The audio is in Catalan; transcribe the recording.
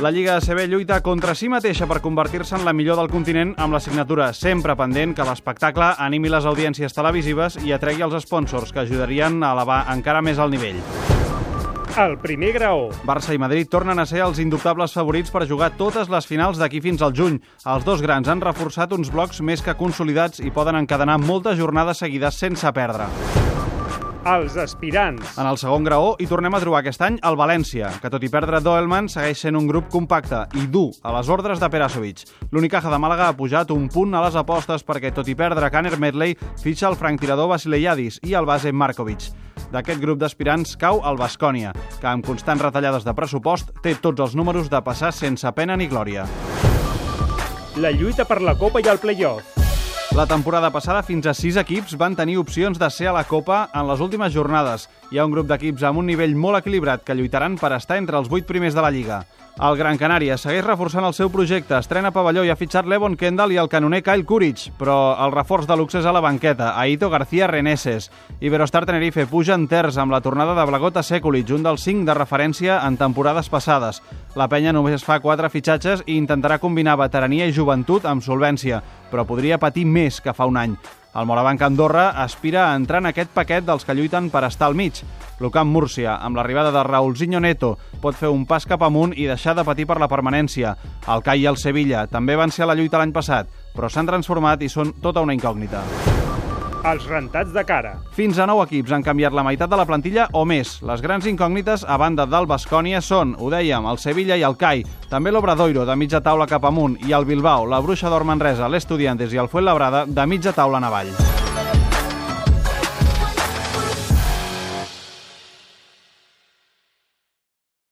La Lliga ACB lluita contra si mateixa per convertir-se en la millor del continent amb la signatura sempre pendent que l'espectacle animi les audiències televisives i atregui els sponsors que ajudarien a elevar encara més el nivell. El primer graó. Barça i Madrid tornen a ser els indubtables favorits per jugar totes les finals d'aquí fins al juny. Els dos grans han reforçat uns blocs més que consolidats i poden encadenar moltes jornades seguides sense perdre. Els aspirants. En el segon graó hi tornem a trobar aquest any el València, que tot i perdre Doelman segueix sent un grup compacte i dur a les ordres de Perasovic. L'Unicaja de Màlaga ha pujat un punt a les apostes perquè tot i perdre Kaner Medley fitxa el franctirador Basileiadis i el base Markovic. D'aquest grup d'aspirants cau el Bascònia, que amb constants retallades de pressupost té tots els números de passar sense pena ni glòria. La lluita per la Copa i el play-off. La temporada passada fins a sis equips van tenir opcions de ser a la Copa en les últimes jornades. Hi ha un grup d'equips amb un nivell molt equilibrat que lluitaran per estar entre els vuit primers de la Lliga. El Gran Canària segueix reforçant el seu projecte, estrena pavelló i ha fitxat l'Evon Kendall i el canoner Kyle Courage, però el reforç de luxe és a la banqueta, Aito García Reneses. Iberostar Tenerife puja en terç amb la tornada de Blagota Sekulic, un dels cinc de referència en temporades passades. La penya només fa quatre fitxatges i intentarà combinar veterania i joventut amb solvència, però podria patir més que fa un any. El Morabanc Andorra aspira a entrar en aquest paquet dels que lluiten per estar al mig. L'Ocamp Múrcia, amb l'arribada de Raulzinho Neto, pot fer un pas cap amunt i deixar de patir per la permanència. El CAI i el Sevilla també van ser a la lluita l'any passat, però s'han transformat i són tota una incògnita. Els rentats de cara. Fins a nou equips han canviat la meitat de la plantilla o més. Les grans incògnites, a banda del Bascònia, són, ho dèiem, el Sevilla i el CAI, també l'Obradoiro, de mitja taula cap amunt, i el Bilbao, la Bruixa d'Or Manresa, l'Estudiantes i el Fuenlabrada, de mitja taula en avall.